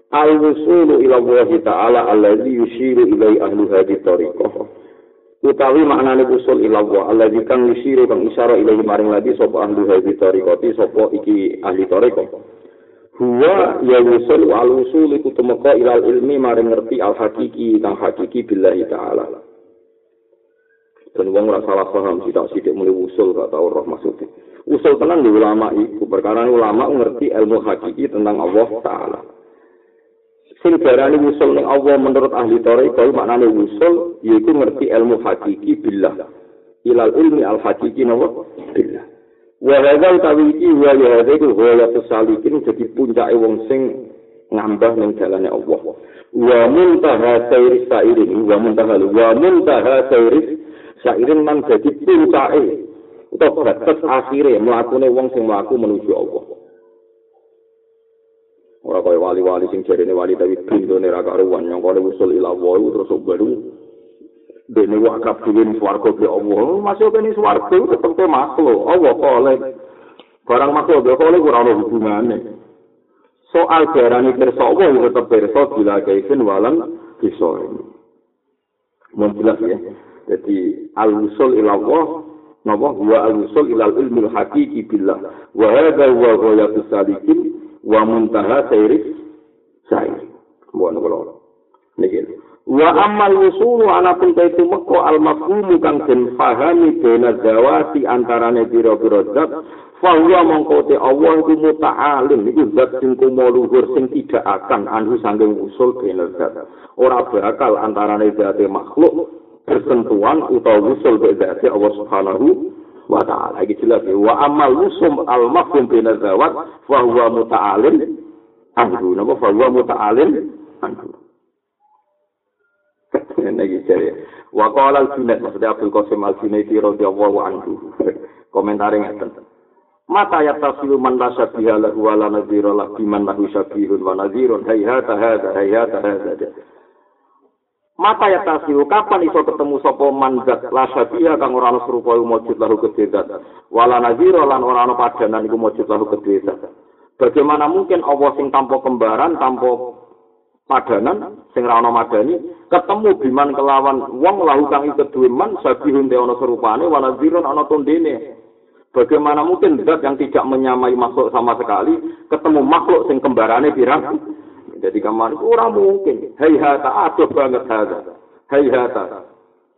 Al-wusulu ila wa ta'ala allazi yushiru ilai ahli hadhihi tariqah. Utawi maknane usul ila wa allazi kang yushiru kang isyara ilai maring lagi sapa ahli hadhihi tariqah sapa iki ahli tariqah. Huwa ya wusul al-wusul iku temeka ilal ilmi maring ngerti al-hakiki kang hakiki billahi ta'ala. Dan wong ora salah paham sih tak sithik mulai usul gak tau roh maksudnya. Usul tenang di ulama iku perkara ulama ngerti ilmu hakiki tentang Allah taala. Sing darani usul ning Allah menurut ahli tarekat maknane usul yaiku ngerti ilmu hakiki billah. Ilal ilmi al hakiki nawa billah. Wa hadzal tawiki wa ya hadzal ghayatu salikin dadi puncake wong sing ngambah ning dalane Allah. Wa muntaha sayri sairin wa muntaha wa muntaha sayri sairin man dadi puncake utawa batas akhire mlakune wong sing mlaku menuju Allah. Ora kaya wali-wali sing jarene wali tapi bindone ra karuan yang kene usul ila Allah terus baru dene wakaf dhewe swarga be Allah. Masih kene swarga tetep ke makhluk. Allah kole barang makhluk be kole ora ono hubungane. Soal jarane kersa Allah tetep kersa bila kaifin walam bisa. Mun jelas ya. Jadi al-usul ila Allah napa huwa al-usul ila ilmi al-haqiqi billah. Wa hadha huwa ghayatu salikin wa muntaha sayri sayri. Bukan kalau niki. Wa amal usul ana pun kaitu mekko al mafhumu kang den fahami dena zawati antarane pira-pira zat fa huwa mongko te Allah iku muta'alim iku zat sing luhur sing tidak akan anu sanging usul dena zat ora bakal antarane zat makhluk bersentuhan utawa usul bedasi Allah Subhanahu wa taala. Iki jelas ya. Wa amal usum al mafhum bin zawat fa huwa muta'alim anhu. Napa fa huwa muta'alim anhu. Niki jare. Wa qala al-Junaid maksudnya Abdul Qasim al-Junaidi radhiyallahu anhu. Komentare ngeten. Mata ya tafsiru man la syabiha lahu wa la nadhira lahu biman lahu syabihun wa nadhirun hayhata hadha hayhata hadha. Mata ya tasiu, kapan iso ketemu sapa mandat la syabiyah kang ora ana serupa mujud lahu kededat. Wala nazira lan ora ana padanan iku mujud lahu kededat. Bagaimana mungkin Allah sing tanpa kembaran, tanpa padanan, sing ora ana madani, ketemu biman kelawan wong lahu kang kedue man sabihun ana serupane wala nazira ana tondene. Bagaimana mungkin zat yang tidak menyamai makhluk sama sekali ketemu makhluk sing kembarane pirang? Jadi kamar itu orang mungkin. Hei hata, aduh banget hata. Hei hata.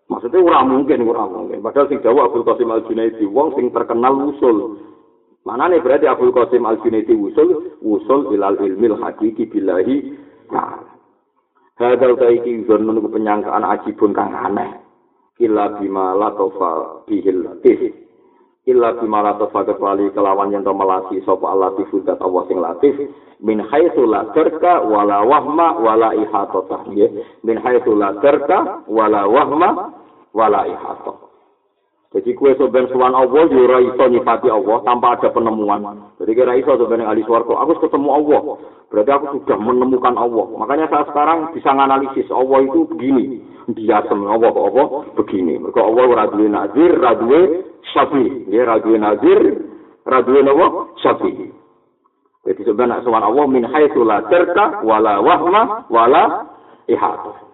Maksudnya orang mungkin, orang mungkin. Padahal sing jawab Abdul Qasim Al Junaidi, wong sing terkenal usul. Mana nih berarti Abdul Qasim Al Junaidi usul, usul ilal ilmil hakiki billahi ta'ala. Hadal taiki zon menunggu penyangkaan ajibun kang aneh. Illa bima latofa bihil latif. Illa bimala tafakat wali kelawan yang melati sapa Allah tifudat Allah sing latif min haitsu la tarka wala wahma wala ihata min haitsu la tarka wala wahma wala ihata Jadi kue soben suan Allah yo ora iso nyifati Allah tanpa ada penemuan. Jadi kira iso soben ahli swarga, aku ketemu Allah. Berarti aku sudah menemukan Allah. Makanya saya sekarang bisa menganalisis Allah itu begini. Dia semua Allah Allah begini. Mereka Allah duwe nazir, duwe syafi. Ya duwe nazir, ora duwe napa? Syafi. Jadi sebenarnya suan Allah min haitsu la tarka wala wahma wala ihata.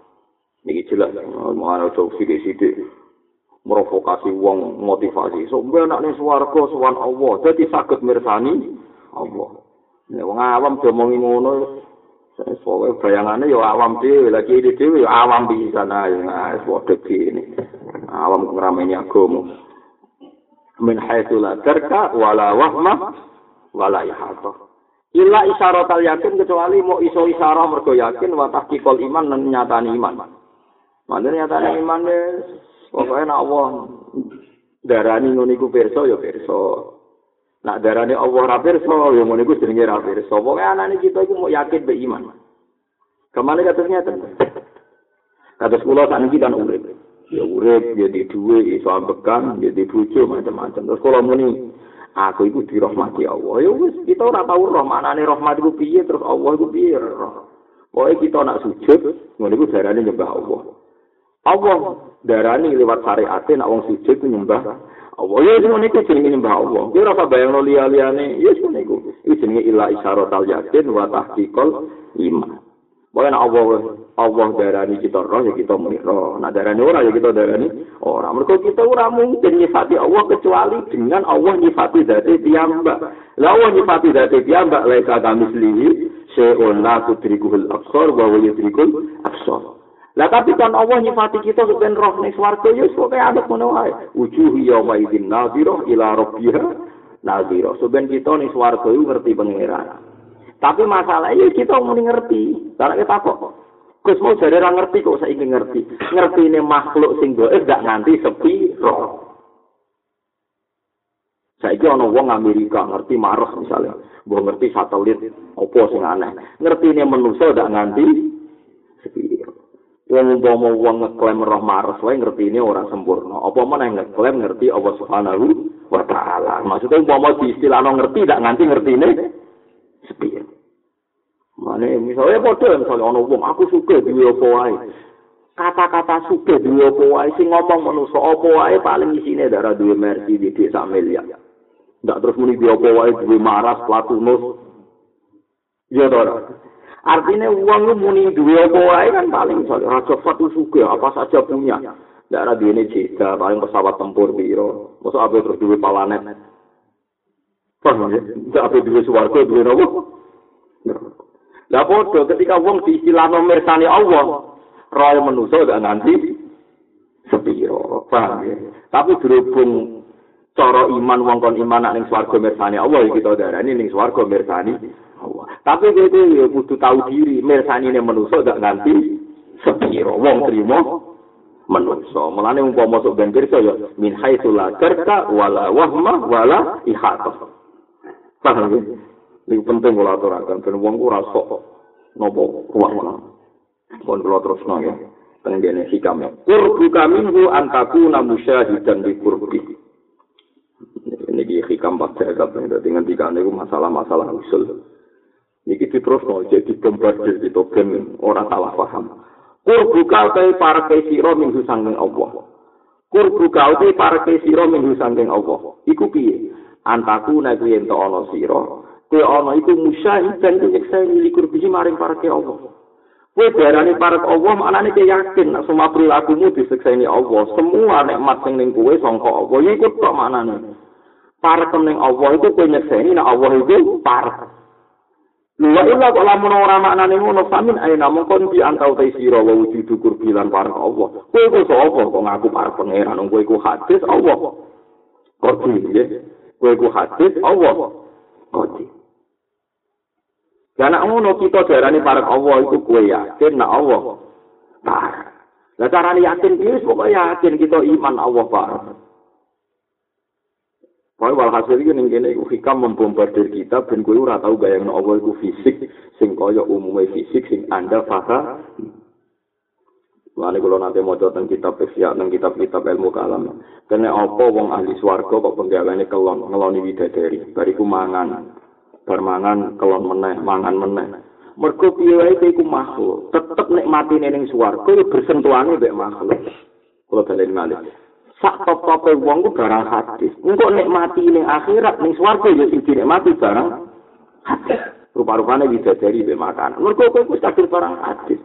Niki jelas mau ana tauhid sithik. merovokasi wong motivasi mbek nek ning swarga sowan Allah dadi saged mirsani Allah nek wong awam diomongi ngono Soalnya bayangannya ya awam dhewe, lagi di dhewe ya awam di sana ya, nah, waduh gini, awam ngerameni agamu. Min haitsu la tarka wala wahma wala ihata. Illa isyarat al yakin kecuali mau iso isyarah mergo yakin wa tahqiqul iman dan nyatani iman. Mana nyatani iman Pokoknya nak Allah darani ngono iku pirsa ya pirsa. Nak darani Allah ra pirsa ya ngono iku jenenge ra pirsa. Pokoke anane kita iku mau yakin be iman. Kemana katanya ten? Sekolah saat ini kan urip. Ya urip, ya di duwe, iso ambekan, ya di bujo, macam-macam. Terus kalau muni, aku itu dirahmati Allah. Ya wis, kita ora tahu roh, mana nih rahmat itu piye, terus Allah itu piye. Pokoknya kita nak sujud, ngono iku darane nyembah Allah. Allah darani lewat syariat nek wong sujud nyembah Allah ya ngono iku jenenge nyembah Allah. Ki ora usah bayangno liya-liyane, ya ngono iku. Iki jenenge ila isyaratal yakin wa tahqiqul iman. Boleh nak Allah Allah darani kita roh ya kita muni. Nak darani ora ya kita darani ora. Mergo kita ora mungkin nyifati Allah kecuali dengan Allah nyifati zati piyambak. Lah Allah nyifati zati piyambak laisa kamislihi syai'un la tudrikuhul absar wa huwa yudrikul absar. Lah tapi kan Allah nyifati kita sepen roh ning swarga ya pokoke anak ngono wae. Wujuh yauma idzin nadhirah ila rabbiha nadhirah. Sepen kita ning swarga iku ngerti pangeran. Tapi masalahnya kita muni ngerti. Karena kita kok Gus mau jadi orang ngerti kok saya ingin ngerti. Ngerti ini makhluk sing goib gak nganti sepi roh. Saya ono wong Amerika ngerti Mars misalnya, gue ngerti satelit, opo sing aneh. Ngerti ini manusia gak nganti Wong umpama wong ngeklaim roh maros wae ngerti ini ora sempurna. Apa meneh ngeklaim ngerti Allah Subhanahu wa taala. Maksudnya umpama di ngerti ndak nganti ngerti ini sepi. Mane misalnya padha misalnya ana wong aku suka duwe apa wae. Kata-kata suka duwe apa wae sing ngomong manusa apa wae paling isine darah duwe mercy di desa miliar. Ndak terus muni duwe apa wae duwe maras platunus. Ya ora. Artinya uang lu muni dua apa wae kan paling misalnya raja fatu suka apa saja punya. Tidak ada ini jeda paling pesawat tempur biro. Masa apa terus dua palanet. Paham ya? Tidak apa dua suwargo dua nopo. Lah podo ketika uang di istilah nomor sani Allah. Roy menuso udah nanti sepiro. Paham ya? Tapi berhubung cara iman wong kon iman ning swarga mirsani Allah kita darani ning swarga mirsani. Tapi kowe ya kudu tahu diri, mirsanine manusa gak nganti sepiro wong trimo manusa. Mulane umpama masuk ben pirsa ya min haitsu la karta wala wahma wala ihata. Paham ya? Ini penting kalau aturakan, dan uang ora sok nopo ruang Mohon kalau terus no ya, tenggene hikam ya. Kurbu kami hu antaku namusyahidan di kurbi. Ini hikam pak jagab, jadi ngendikan itu masalah-masalah usul. Iki terus no, jadi bombardir di token orang salah paham. Kur buka utai para kesiro minggu sangking Allah. Kur buka utai para kesiro minggu sangking Allah. Iku piye? Antaku nabi ento ono siro. Kue ono iku musyahid dan nyeksa milikur biji maring para ke Allah. Kue darani para Allah maknanya ke yakin. Nak semua perilakumu diseksa ini Allah. Semua nikmat sing ning kue songko Allah. Ikut kok maknanya. Para kening Allah itu kue nyeksa ini. Nah Allah itu para Lha illa kok lamun ora maknane ngono samin ae namung kon di antau te sira wa wujudu kurbilan para Allah. Kowe kok sapa kok ngaku para pangeran kowe iku hadis Allah. Kok iki kowe iku hadis Allah. Kok iki. Karena ngono kita darani para Allah itu kowe yakin nek Allah. Nah, lah carane yakin iki pokoke yakin kita iman Allah Pak. Pokoknya walhasil ini yang kini hikam membombardir kita dan gue ora tau bayang Allah itu fisik sing kaya umumnya fisik sing anda faham Lalu kalau nanti mau tentang kitab pesiak, tentang kitab-kitab ilmu kalam. Karena apa wong ahli swarga kok penggawaannya kelon, ngeloni widadari. Bariku mangan, bermangan, kelon meneh, mangan meneh. Mergo piye iku makhluk, tetep nek mati ning swarga bersentuhane mek makhluk. Kalau balen malih. Sak top-tope wong ku barang hadis. Engko nek mati ning akhirat ning swarga ya sing mati barang hadis. Rupa-rupane bidadari be makan. Mergo kowe wis kadung barang hadis.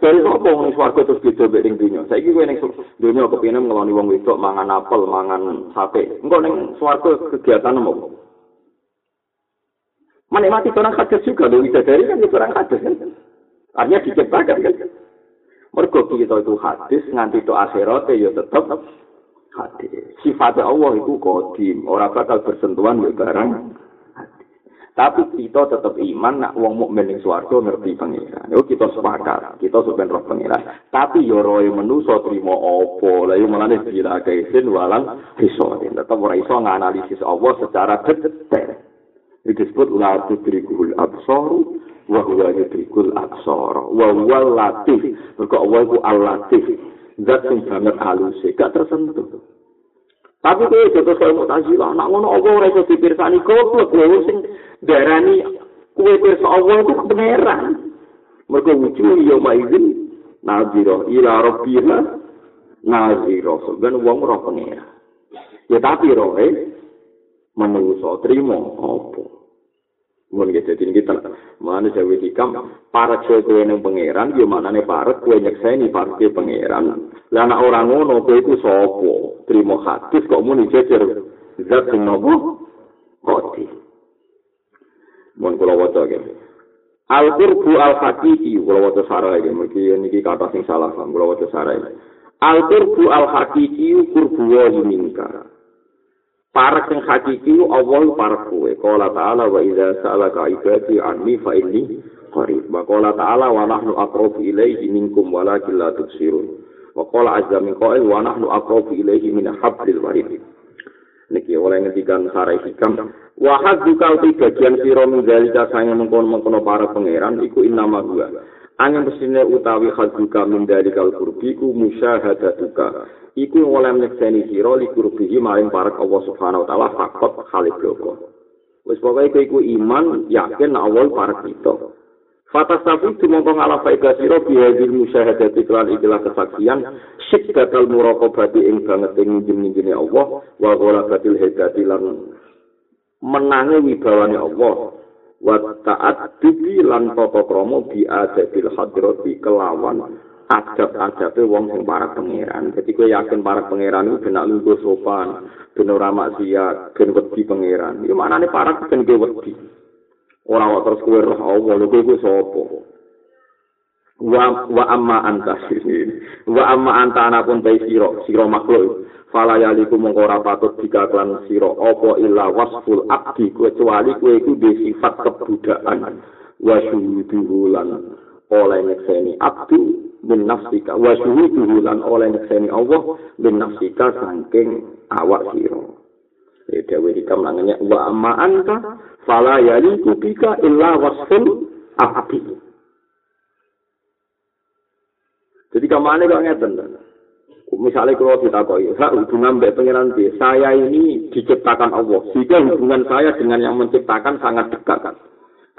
Dari apa wong swarga terus beda mek ning dunya. Saiki kowe ning dunya kepengin ngeloni wong wedok mangan apel, mangan sate. Engko ning swarga kegiatan apa? Menikmati barang hadis juga, lho bidadari kan barang hadis kan. Artinya diciptakan kan. Mergo kita itu hadis nganti itu akhirat ya tetap hadis. Sifat Allah itu kodim, orang bakal bersentuhan dengan barang Tapi kita tetap iman nak wong mukmin ning swarga ngerti pangeran. Yo kita sepakat, kita sebenarnya roh pangeran. Tapi yo roe manusa trimo apa? Lah yo mulane kira kaisin walang iso. Tetap ora iso nganalisis Allah secara detail. Itu disebut la tudrikul absaru wa huwa yudrikul absar wa huwa latif mergo Allah iku al-latif zat sing banget halus gak tersentuh tapi kowe jatuh kaya mutazila nak ngono apa ora iso dipirsani goblok kowe sing darani kowe pirsa Allah iku kebenaran mergo wujuh yo maizin nazira ila rabbiha nazira ben wong roh pengira ya tapi roh eh menungso trimo apa mun gitu jadi kita mana jawa hikam? Para kue neng pangeran yo mana nih para kue nyekseni para kue pangeran. Lah anak orang ngono kue itu sopo trimo hadis kok mau dijejer zat sing nopo? Koti mun kula waca gitu al qurbu al hakiki kula waca sarai iki mriki niki kata sing salah kula waca sarai al qurbu al hakiki qurbu wa minka Parak sing hakiki Allah parak kowe. Qala ta'ala wa idza sa'alaka ibadi anni fa inni qarib. Wa qala ta'ala wa nahnu aqrabu ilayhi minkum walakin la tubsirun. Wa qala azza min qail wa nahnu aqrabu ilayhi min hablil warid. Niki oleh ngetikan sarai hikam. Wa hadzuka uti bagian sira min dalika sange mengkono-mengkono para pangeran iku innama huwa. Angin pesine utawi hadzuka min dalika al-qurbi ku musyahadatuka. iku oleh nyekseni sira likurbihi maring parek Allah Subhanahu wa taala fakot khalif loko. Wis pokoke iku iman yakin Allah parek kita. Fatas tapi tumongko ngalah faedah sira bihadil musyahadati kelan ikilah kesaksian syiddatal muraqabati ing banget ing jenenge Allah wa ghalabatil hidati lan menangi wibawane Allah wa ta'at lan tata krama bi adabil hadrati kelawan adab-adabe wong sing para pangeran. Dadi kowe yakin para pangeran iku benak lungguh sopan, ben ora maksiat, ben wedi pangeran. Iki maknane para ben kowe wedi. Ora kok terus kowe roh Allah lho kowe sapa? Wa wa amma anta wa amma anta anapun ta sira, sira makhluk. Fala yaliku mongko ora patut dikaklan sira. Apa illa wasful abdi kecuali kowe iku duwe sifat kebudakan. Wa syuhuduhu lan oleh nyekseni abdu bin nafsika. Wa syuhuduhu lan oleh nyekseni Allah bin nafsika saking awak sira. Dewi hikam nangenya wa amma anta fala yaliku bika illa wasful abdi jadi ke mana kok ngeten misalnya kalau kita kok ya hubungan mbak pengiran saya ini diciptakan Allah sehingga hubungan saya dengan yang menciptakan sangat dekat kan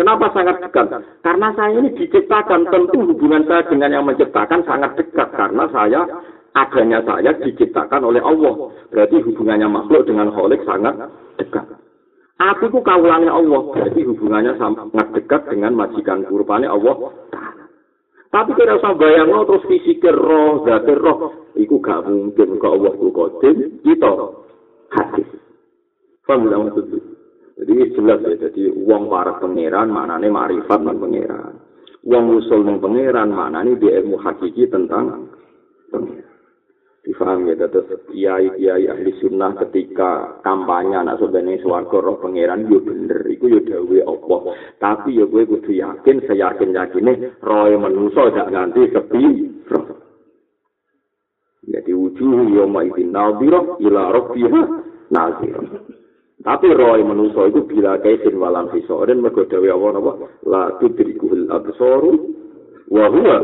Kenapa sangat dekat? Karena saya ini diciptakan, tentu hubungan saya dengan yang menciptakan sangat dekat. Karena saya, adanya saya diciptakan oleh Allah. Berarti hubungannya makhluk dengan kholik sangat dekat. Aku itu kaulannya Allah. Berarti hubungannya sangat dekat dengan majikan kurbannya Allah. Tapi kalau saya bayang terus fisikir roh, zatir roh. Iku gak mungkin ke Allah ku kodim. Itu hadis. Faham gak maksudnya? Jadi jelas ya, jadi uang para pangeran maknanya marifat dan pangeran. Uang usul dan pangeran maknanya dia ilmu hakiki tentang pangeran. Difaham ya, terus kiai kiai ahli sunnah ketika kampanye anak sebenarnya suarga roh pangeran yo bener, itu yo dawe Allah. Tapi yo gue kudu yakin, saya yakin yakinnya roh yang manusia gak ganti sepi roh. Jadi wujuh yo ma'itin nabiroh ila rabbiha naziroh. Tapi roy manusa iku bila kaisin walam fisoren mergo dewe apa napa la tudrikul absaru wa huwa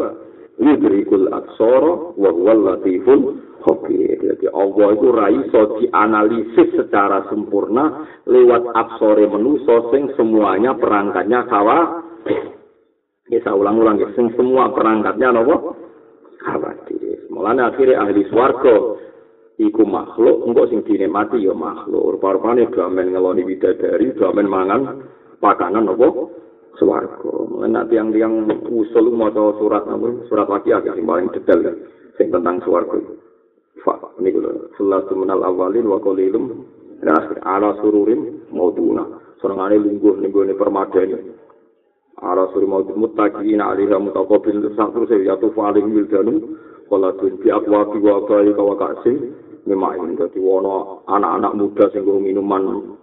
yudrikul absara wa huwa latiful khabir. Jadi Allah itu ra iso dianalisis secara sempurna lewat absore manusa sing semuanya perangkatnya kawa. Saya ulang-ulang sing semua perangkatnya napa? Khawatir. Mulane akhirnya ahli swarga iku makhluk engko sing dinikmati ya makhluk rupa-rupane gamen ngeloni widadari gamen mangan pakanan apa swarga. Men nanti yang yang usul maca surat apa? Surat waqiah sing paling detail sing tentang swarga. Fa niku lho. Sallatu minal awalin wa qalilum akhir. Ala sururin mauduna. Senengane lungguh ning gone permadani. Ala suri maud muttaqin alaiha mutaqabbil. Satu se ya tu faling wildanu kala tun bi aqwa bi wa bayi Memang dadi wono anak-anak muda sing minuman.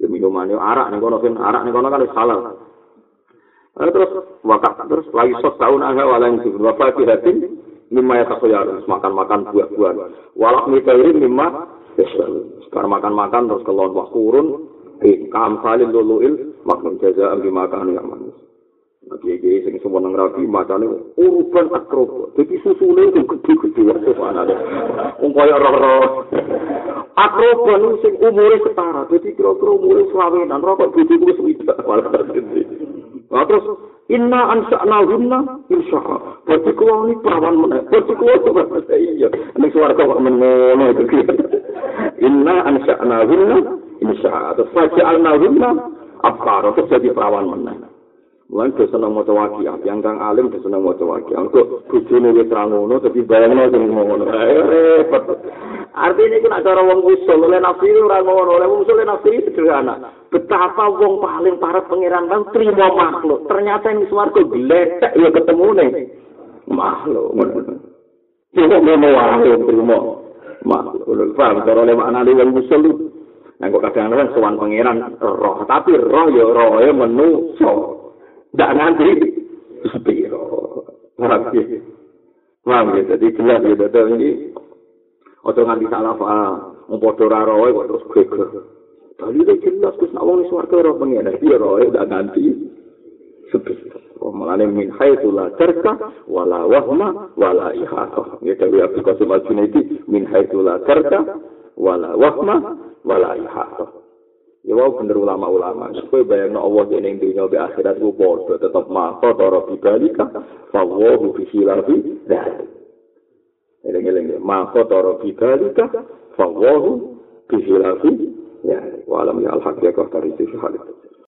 Ya minuman yo arak ning kono kan arak ning kono kan wis halal. Terus wakat terus lagi sos tahun agak walang sih bapak tidak tim lima ya harus makan makan buah-buahan. Walak mikairi lima sekarang makan makan terus kelon wah kurun eh kam salin duluil maknun jaza ambil makan yang manis. Nabi iki sing sewenang rabi macane uruban akroba. Dadi susule itu gede-gede wae ana. Wong kaya roh-roh. Akroba niku sing umure setara. Dadi kira-kira umure selawenan rokok wis widak. Terus Inna ansa'na hunna insya'a. Berarti kuwa ini perawan mana? Berarti itu bahasa iya. Ini suara kau mengono itu. Inna ansa'na hunna insya'a. Terus faja'alna hunna abkara. Terus jadi perawan mana? Mulai dia senang mau cewaki, yang kang alim dia senang mau cewaki. Untuk bujune wis ra ngono, tapi bayangno sing ngono. Repot. Artinya itu nak cara wong usul oleh nafsi ora ngono, oleh wong usul nafsi sederhana. Betapa wong paling parah pangeran bang terima makhluk. Ternyata yang swarga gletek ya ketemu nih makhluk. Tidak ngono wae terima makhluk. Paham cara oleh makna wong usul Nah, kok kadang-kadang sowan pangeran roh, tapi roh ya roh ya menungso. Ndak nganti. Paham ya? Paham ya? Jadi jelas ya, dada ini. Ojo nganti salah paham. Mempodo raroy kok terus geger. Tadi itu jelas, nak wong ini suarga roh pengen. Iya roh ya, nganti sepiro. Oh, malane min haitsu la tarka wala wahma wala ihata. Ya tapi Abdul Qasim Al-Junaidi min haitsu la tarka wala wahma wala ihata. Ya wau bener ulama-ulama, supaya bayang no Allah ini yang dunia di akhirat itu bodoh, tetap mata, taruh di Fa Allah fi visi lagi, dan. Ngiling-ngiling, mata, taruh di balikah, Allah itu visi ya. Walam ya al-haqqiyah, kau tarik di.